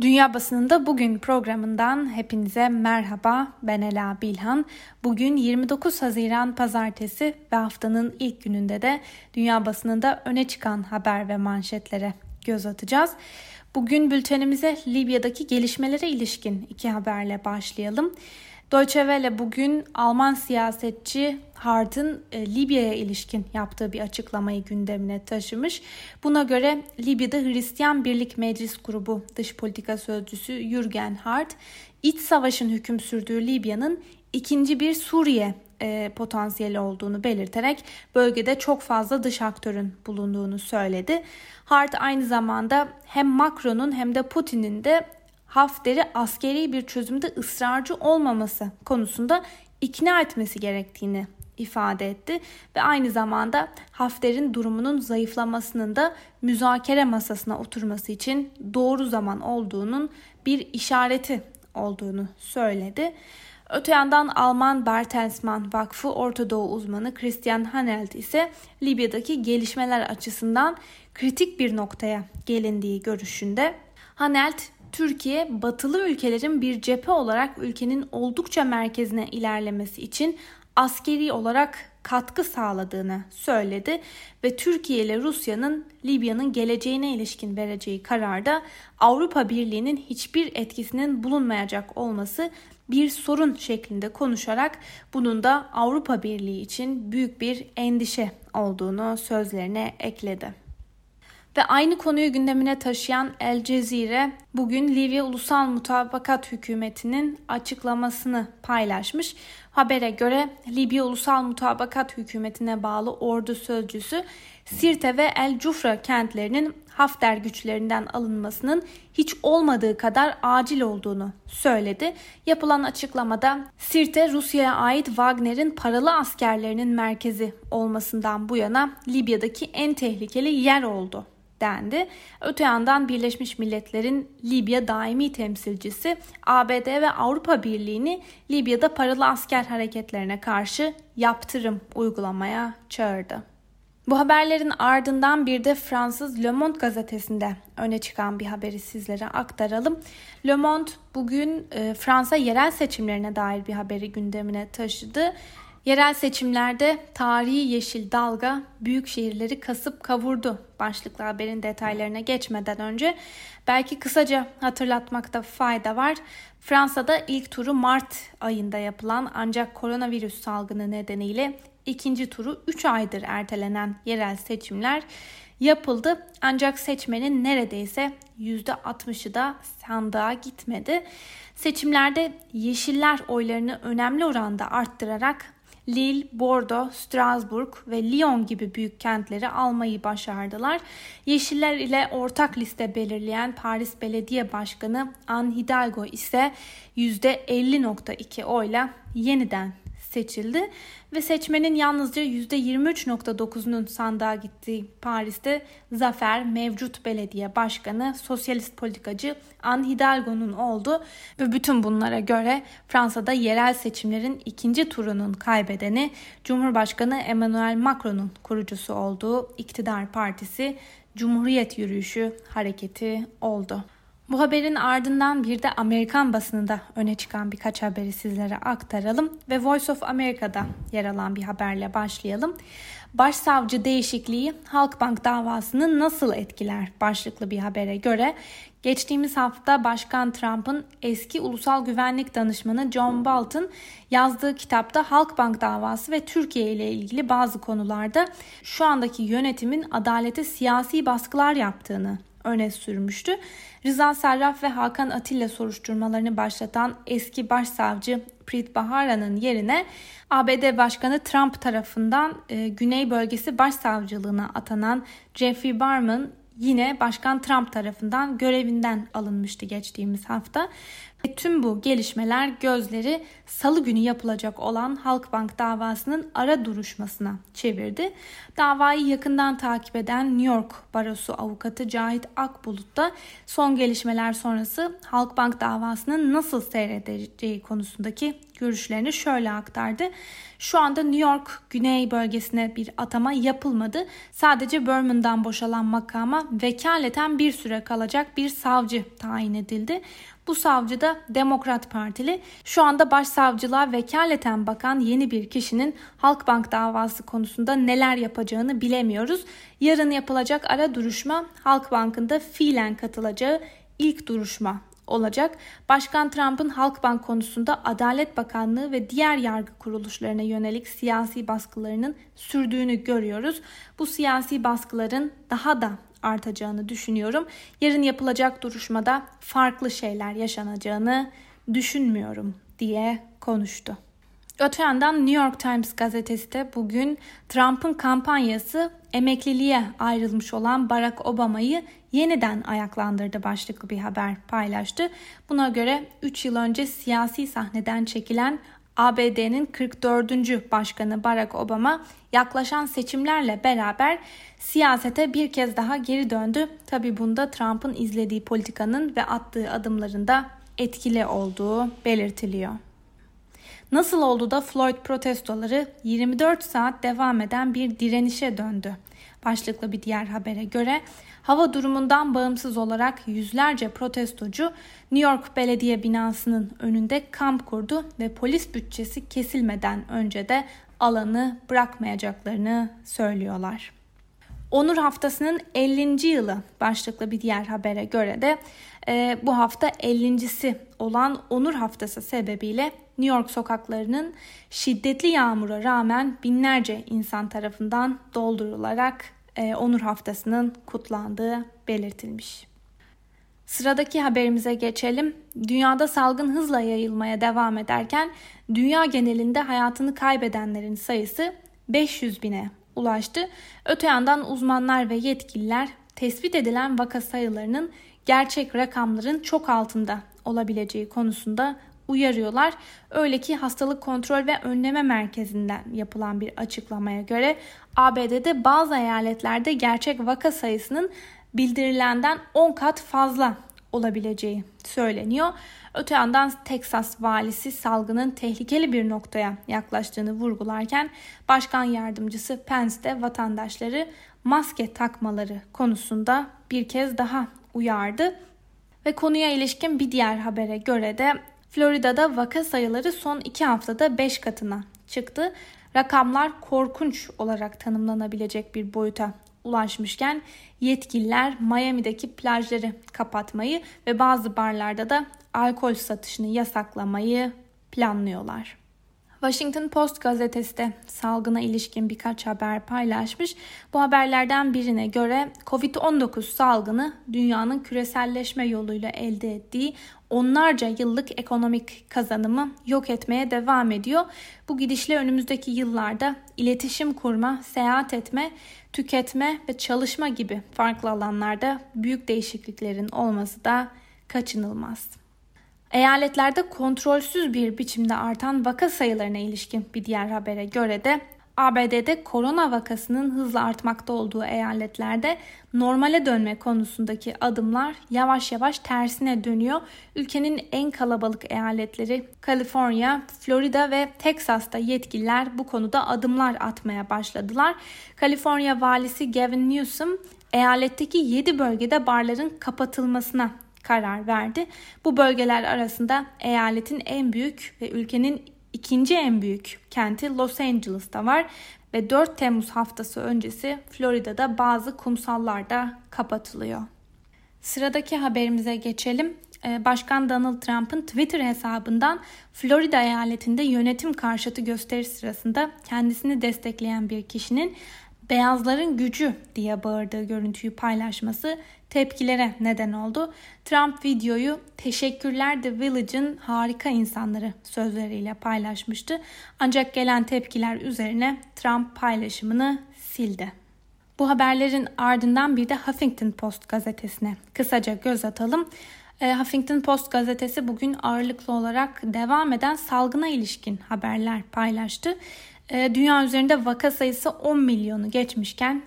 Dünya Basınında Bugün programından hepinize merhaba. Ben Ela Bilhan. Bugün 29 Haziran Pazartesi ve haftanın ilk gününde de dünya basınında öne çıkan haber ve manşetlere göz atacağız. Bugün bültenimize Libya'daki gelişmelere ilişkin iki haberle başlayalım. Deutsche Welle bugün Alman siyasetçi Hart'ın e, Libya'ya ilişkin yaptığı bir açıklamayı gündemine taşımış. Buna göre Libya'da Hristiyan Birlik Meclis Grubu dış politika sözcüsü Jürgen Hart, iç savaşın hüküm sürdüğü Libya'nın ikinci bir Suriye e, potansiyeli olduğunu belirterek bölgede çok fazla dış aktörün bulunduğunu söyledi. Hart aynı zamanda hem Macron'un hem de Putin'in de Hafter'i askeri bir çözümde ısrarcı olmaması konusunda ikna etmesi gerektiğini ifade etti ve aynı zamanda Hafter'in durumunun zayıflamasının da müzakere masasına oturması için doğru zaman olduğunun bir işareti olduğunu söyledi. Öte yandan Alman Bertelsmann Vakfı Orta Doğu uzmanı Christian Hanelt ise Libya'daki gelişmeler açısından kritik bir noktaya gelindiği görüşünde. Hanelt Türkiye batılı ülkelerin bir cephe olarak ülkenin oldukça merkezine ilerlemesi için askeri olarak katkı sağladığını söyledi ve Türkiye ile Rusya'nın Libya'nın geleceğine ilişkin vereceği kararda Avrupa Birliği'nin hiçbir etkisinin bulunmayacak olması bir sorun şeklinde konuşarak bunun da Avrupa Birliği için büyük bir endişe olduğunu sözlerine ekledi. Ve aynı konuyu gündemine taşıyan El Cezire bugün Libya Ulusal Mutabakat Hükümeti'nin açıklamasını paylaşmış. Habere göre Libya Ulusal Mutabakat Hükümeti'ne bağlı ordu sözcüsü Sirte ve El Cufra kentlerinin Hafter güçlerinden alınmasının hiç olmadığı kadar acil olduğunu söyledi. Yapılan açıklamada Sirte Rusya'ya ait Wagner'in paralı askerlerinin merkezi olmasından bu yana Libya'daki en tehlikeli yer oldu dendi. Öte yandan Birleşmiş Milletler'in Libya daimi temsilcisi ABD ve Avrupa Birliği'ni Libya'da paralı asker hareketlerine karşı yaptırım uygulamaya çağırdı. Bu haberlerin ardından bir de Fransız Le Monde gazetesinde öne çıkan bir haberi sizlere aktaralım. Le Monde bugün e, Fransa yerel seçimlerine dair bir haberi gündemine taşıdı. Yerel seçimlerde tarihi yeşil dalga büyük şehirleri kasıp kavurdu. Başlıklı haberin detaylarına geçmeden önce belki kısaca hatırlatmakta fayda var. Fransa'da ilk turu Mart ayında yapılan ancak koronavirüs salgını nedeniyle ikinci turu 3 aydır ertelenen yerel seçimler yapıldı. Ancak seçmenin neredeyse %60'ı da sandığa gitmedi. Seçimlerde yeşiller oylarını önemli oranda arttırarak Lille, Bordeaux, Strasbourg ve Lyon gibi büyük kentleri almayı başardılar. Yeşiller ile ortak liste belirleyen Paris Belediye Başkanı Anne Hidalgo ise %50.2 oyla yeniden seçildi ve seçmenin yalnızca %23.9'unun sandığa gittiği Paris'te zafer mevcut belediye başkanı sosyalist politikacı Anne Hidalgo'nun oldu ve bütün bunlara göre Fransa'da yerel seçimlerin ikinci turunun kaybedeni Cumhurbaşkanı Emmanuel Macron'un kurucusu olduğu iktidar partisi Cumhuriyet Yürüyüşü hareketi oldu. Bu haberin ardından bir de Amerikan basınında öne çıkan birkaç haberi sizlere aktaralım ve Voice of America'da yer alan bir haberle başlayalım. Başsavcı değişikliği Halkbank davasını nasıl etkiler başlıklı bir habere göre geçtiğimiz hafta Başkan Trump'ın eski ulusal güvenlik danışmanı John Bolton yazdığı kitapta Halkbank davası ve Türkiye ile ilgili bazı konularda şu andaki yönetimin adalete siyasi baskılar yaptığını öne sürmüştü. Rıza Sarraf ve Hakan Atilla soruşturmalarını başlatan eski başsavcı Preet Bahara'nın yerine ABD Başkanı Trump tarafından e, Güney Bölgesi Başsavcılığına atanan Jeffrey Barman yine Başkan Trump tarafından görevinden alınmıştı geçtiğimiz hafta. Tüm bu gelişmeler gözleri salı günü yapılacak olan Halkbank davasının ara duruşmasına çevirdi. Davayı yakından takip eden New York Barosu avukatı Cahit Akbulut da son gelişmeler sonrası Halkbank davasının nasıl seyredeceği konusundaki görüşlerini şöyle aktardı. Şu anda New York güney bölgesine bir atama yapılmadı. Sadece Berman'dan boşalan makama vekaleten bir süre kalacak bir savcı tayin edildi. Bu savcı da Demokrat Partili. Şu anda başsavcılığa vekaleten bakan yeni bir kişinin Halkbank davası konusunda neler yapacağını bilemiyoruz. Yarın yapılacak ara duruşma Halkbank'ın da fiilen katılacağı ilk duruşma olacak. Başkan Trump'ın Halkbank konusunda Adalet Bakanlığı ve diğer yargı kuruluşlarına yönelik siyasi baskılarının sürdüğünü görüyoruz. Bu siyasi baskıların daha da artacağını düşünüyorum. Yarın yapılacak duruşmada farklı şeyler yaşanacağını düşünmüyorum diye konuştu. Öte yandan New York Times gazetesi de bugün Trump'ın kampanyası emekliliğe ayrılmış olan Barack Obama'yı yeniden ayaklandırdı başlıklı bir haber paylaştı. Buna göre 3 yıl önce siyasi sahneden çekilen ABD'nin 44. başkanı Barack Obama yaklaşan seçimlerle beraber siyasete bir kez daha geri döndü. Tabi bunda Trump'ın izlediği politikanın ve attığı adımlarında etkili olduğu belirtiliyor. Nasıl oldu da Floyd protestoları 24 saat devam eden bir direnişe döndü? Başlıklı bir diğer habere göre hava durumundan bağımsız olarak yüzlerce protestocu New York Belediye binasının önünde kamp kurdu ve polis bütçesi kesilmeden önce de alanı bırakmayacaklarını söylüyorlar. Onur Haftası'nın 50. yılı başlıklı bir diğer habere göre de e, bu hafta 50.si olan Onur Haftası sebebiyle New York sokaklarının şiddetli yağmura rağmen binlerce insan tarafından doldurularak e, Onur Haftası'nın kutlandığı belirtilmiş. Sıradaki haberimize geçelim. Dünyada salgın hızla yayılmaya devam ederken dünya genelinde hayatını kaybedenlerin sayısı 500 bine ulaştı. Öte yandan uzmanlar ve yetkililer tespit edilen vaka sayılarının gerçek rakamların çok altında olabileceği konusunda uyarıyorlar. Öyle ki Hastalık Kontrol ve Önleme Merkezi'nden yapılan bir açıklamaya göre ABD'de bazı eyaletlerde gerçek vaka sayısının bildirilenden 10 kat fazla olabileceği söyleniyor. Öte yandan Teksas valisi salgının tehlikeli bir noktaya yaklaştığını vurgularken başkan yardımcısı Pence de vatandaşları maske takmaları konusunda bir kez daha uyardı. Ve konuya ilişkin bir diğer habere göre de Florida'da vaka sayıları son iki haftada 5 katına çıktı. Rakamlar korkunç olarak tanımlanabilecek bir boyuta ulaşmışken yetkililer Miami'deki plajları kapatmayı ve bazı barlarda da alkol satışını yasaklamayı planlıyorlar. Washington Post gazetesi de salgına ilişkin birkaç haber paylaşmış. Bu haberlerden birine göre COVID-19 salgını dünyanın küreselleşme yoluyla elde ettiği onlarca yıllık ekonomik kazanımı yok etmeye devam ediyor. Bu gidişle önümüzdeki yıllarda iletişim kurma, seyahat etme, tüketme ve çalışma gibi farklı alanlarda büyük değişikliklerin olması da kaçınılmaz. Eyaletlerde kontrolsüz bir biçimde artan vaka sayılarına ilişkin bir diğer habere göre de ABD'de korona vakasının hızla artmakta olduğu eyaletlerde normale dönme konusundaki adımlar yavaş yavaş tersine dönüyor. Ülkenin en kalabalık eyaletleri Kaliforniya, Florida ve Teksas'ta yetkililer bu konuda adımlar atmaya başladılar. Kaliforniya valisi Gavin Newsom eyaletteki 7 bölgede barların kapatılmasına karar verdi. Bu bölgeler arasında eyaletin en büyük ve ülkenin ikinci en büyük kenti Los Angeles'ta var ve 4 Temmuz haftası öncesi Florida'da bazı kumsallarda kapatılıyor. Sıradaki haberimize geçelim. Ee, Başkan Donald Trump'ın Twitter hesabından Florida eyaletinde yönetim karşıtı gösteri sırasında kendisini destekleyen bir kişinin beyazların gücü diye bağırdığı görüntüyü paylaşması tepkilere neden oldu. Trump videoyu teşekkürler The Village'ın harika insanları sözleriyle paylaşmıştı. Ancak gelen tepkiler üzerine Trump paylaşımını sildi. Bu haberlerin ardından bir de Huffington Post gazetesine kısaca göz atalım. E, Huffington Post gazetesi bugün ağırlıklı olarak devam eden salgına ilişkin haberler paylaştı. E, dünya üzerinde vaka sayısı 10 milyonu geçmişken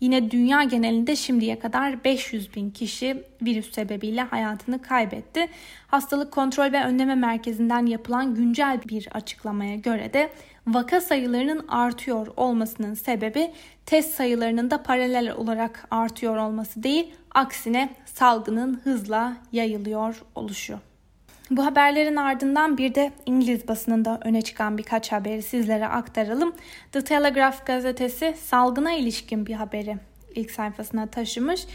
Yine dünya genelinde şimdiye kadar 500 bin kişi virüs sebebiyle hayatını kaybetti. Hastalık Kontrol ve Önleme Merkezi'nden yapılan güncel bir açıklamaya göre de vaka sayılarının artıyor olmasının sebebi test sayılarının da paralel olarak artıyor olması değil, aksine salgının hızla yayılıyor oluşu. Bu haberlerin ardından bir de İngiliz basınında öne çıkan birkaç haberi sizlere aktaralım. The Telegraph gazetesi salgına ilişkin bir haberi ilk sayfasına taşımış.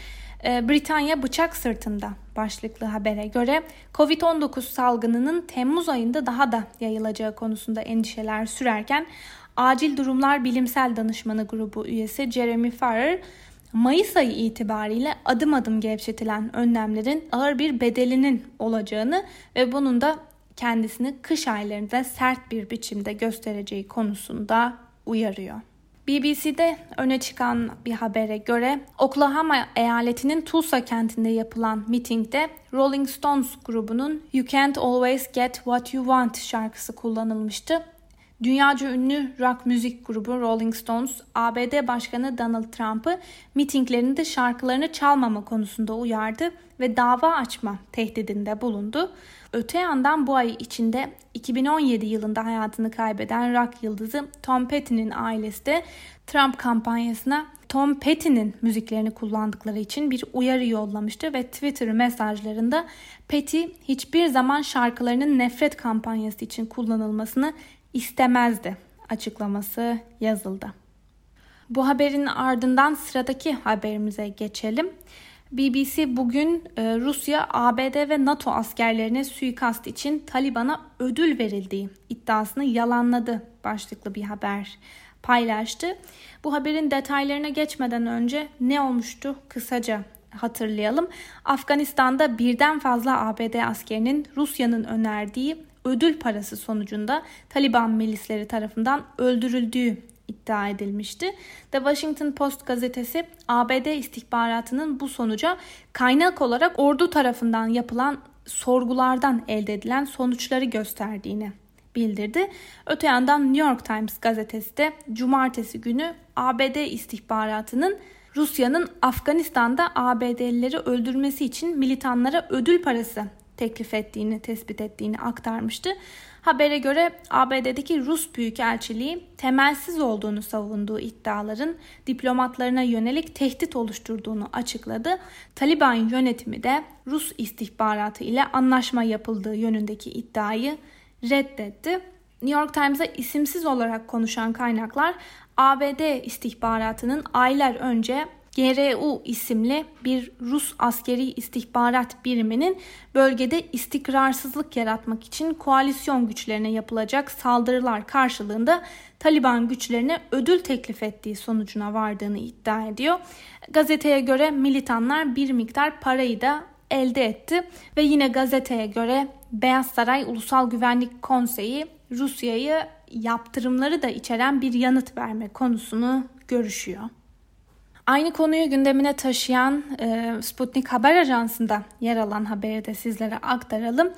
Ee, Britanya bıçak sırtında başlıklı habere göre Covid-19 salgınının Temmuz ayında daha da yayılacağı konusunda endişeler sürerken Acil Durumlar Bilimsel Danışmanı grubu üyesi Jeremy Farrer Mayıs ayı itibariyle adım adım gevşetilen önlemlerin ağır bir bedelinin olacağını ve bunun da kendisini kış aylarında sert bir biçimde göstereceği konusunda uyarıyor. BBC'de öne çıkan bir habere göre Oklahoma eyaletinin Tulsa kentinde yapılan mitingde Rolling Stones grubunun You Can't Always Get What You Want şarkısı kullanılmıştı. Dünyaca ünlü rock müzik grubu Rolling Stones, ABD Başkanı Donald Trump'ı mitinglerinde şarkılarını çalmama konusunda uyardı ve dava açma tehdidinde bulundu. Öte yandan bu ay içinde 2017 yılında hayatını kaybeden rock yıldızı Tom Petty'nin ailesi de Trump kampanyasına Tom Petty'nin müziklerini kullandıkları için bir uyarı yollamıştı ve Twitter mesajlarında Petty hiçbir zaman şarkılarının nefret kampanyası için kullanılmasını istemezdi açıklaması yazıldı. Bu haberin ardından sıradaki haberimize geçelim. BBC bugün e, Rusya, ABD ve NATO askerlerine suikast için Taliban'a ödül verildiği iddiasını yalanladı başlıklı bir haber paylaştı. Bu haberin detaylarına geçmeden önce ne olmuştu kısaca hatırlayalım. Afganistan'da birden fazla ABD askerinin Rusya'nın önerdiği ödül parası sonucunda Taliban milisleri tarafından öldürüldüğü iddia edilmişti. The Washington Post gazetesi ABD istihbaratının bu sonuca kaynak olarak ordu tarafından yapılan sorgulardan elde edilen sonuçları gösterdiğini bildirdi. Öte yandan New York Times gazetesi de cumartesi günü ABD istihbaratının Rusya'nın Afganistan'da ABD'lileri öldürmesi için militanlara ödül parası teklif ettiğini, tespit ettiğini aktarmıştı. Habere göre ABD'deki Rus Büyükelçiliği temelsiz olduğunu savunduğu iddiaların diplomatlarına yönelik tehdit oluşturduğunu açıkladı. Taliban yönetimi de Rus istihbaratı ile anlaşma yapıldığı yönündeki iddiayı reddetti. New York Times'a isimsiz olarak konuşan kaynaklar ABD istihbaratının aylar önce GRU isimli bir Rus askeri istihbarat biriminin bölgede istikrarsızlık yaratmak için koalisyon güçlerine yapılacak saldırılar karşılığında Taliban güçlerine ödül teklif ettiği sonucuna vardığını iddia ediyor. Gazeteye göre militanlar bir miktar parayı da elde etti ve yine gazeteye göre Beyaz Saray Ulusal Güvenlik Konseyi Rusya'yı yaptırımları da içeren bir yanıt verme konusunu görüşüyor. Aynı konuyu gündemine taşıyan e, Sputnik Haber Ajansı'nda yer alan haberi de sizlere aktaralım.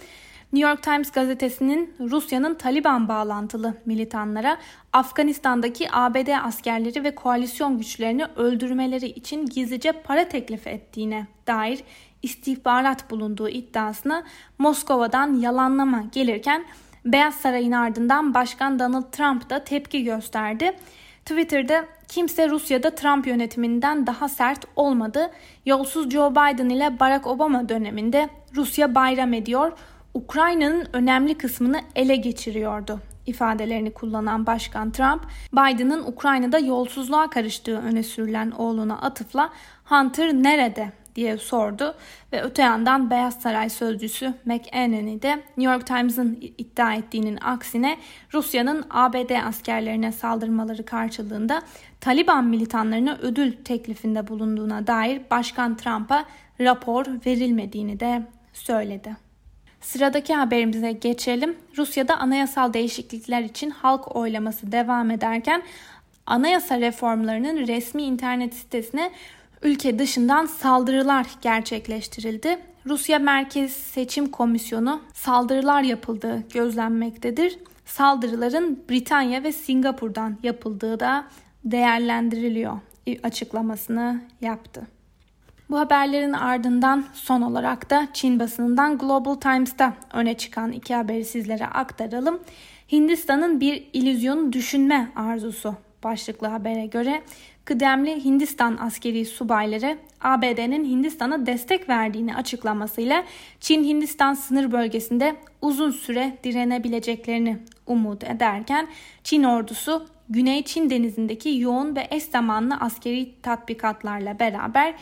New York Times gazetesinin Rusya'nın Taliban bağlantılı militanlara Afganistan'daki ABD askerleri ve koalisyon güçlerini öldürmeleri için gizlice para teklif ettiğine dair istihbarat bulunduğu iddiasına Moskova'dan yalanlama gelirken Beyaz Saray'ın ardından Başkan Donald Trump da tepki gösterdi. Twitter'da kimse Rusya'da Trump yönetiminden daha sert olmadı. Yolsuz Joe Biden ile Barack Obama döneminde Rusya bayram ediyor, Ukrayna'nın önemli kısmını ele geçiriyordu ifadelerini kullanan Başkan Trump, Biden'ın Ukrayna'da yolsuzluğa karıştığı öne sürülen oğluna atıfla Hunter nerede diye sordu ve öte yandan Beyaz Saray sözcüsü McEnany de New York Times'ın iddia ettiğinin aksine Rusya'nın ABD askerlerine saldırmaları karşılığında Taliban militanlarına ödül teklifinde bulunduğuna dair Başkan Trump'a rapor verilmediğini de söyledi. Sıradaki haberimize geçelim. Rusya'da anayasal değişiklikler için halk oylaması devam ederken anayasa reformlarının resmi internet sitesine ülke dışından saldırılar gerçekleştirildi. Rusya Merkez Seçim Komisyonu saldırılar yapıldığı gözlenmektedir. Saldırıların Britanya ve Singapur'dan yapıldığı da değerlendiriliyor açıklamasını yaptı. Bu haberlerin ardından son olarak da Çin basınından Global Times'ta öne çıkan iki haberi sizlere aktaralım. Hindistan'ın bir illüzyonu düşünme arzusu başlıklı habere göre kıdemli Hindistan askeri subayları ABD'nin Hindistan'a destek verdiğini açıklamasıyla Çin-Hindistan sınır bölgesinde uzun süre direnebileceklerini umut ederken Çin ordusu Güney Çin denizindeki yoğun ve eş zamanlı askeri tatbikatlarla beraber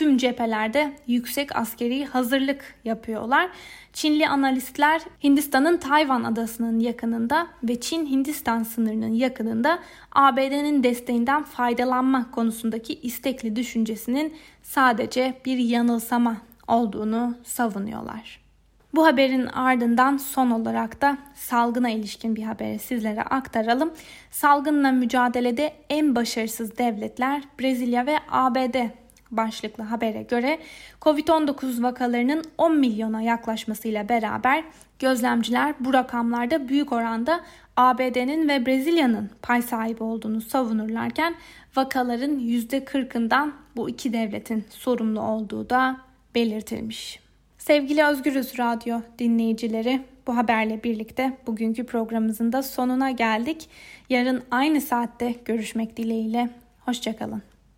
tüm cephelerde yüksek askeri hazırlık yapıyorlar. Çinli analistler Hindistan'ın Tayvan adasının yakınında ve Çin-Hindistan sınırının yakınında ABD'nin desteğinden faydalanma konusundaki istekli düşüncesinin sadece bir yanılsama olduğunu savunuyorlar. Bu haberin ardından son olarak da salgına ilişkin bir haberi sizlere aktaralım. Salgınla mücadelede en başarısız devletler Brezilya ve ABD başlıklı habere göre COVID-19 vakalarının 10 milyona yaklaşmasıyla beraber gözlemciler bu rakamlarda büyük oranda ABD'nin ve Brezilya'nın pay sahibi olduğunu savunurlarken vakaların %40'ından bu iki devletin sorumlu olduğu da belirtilmiş. Sevgili Özgürüz Radyo dinleyicileri bu haberle birlikte bugünkü programımızın da sonuna geldik. Yarın aynı saatte görüşmek dileğiyle. Hoşçakalın.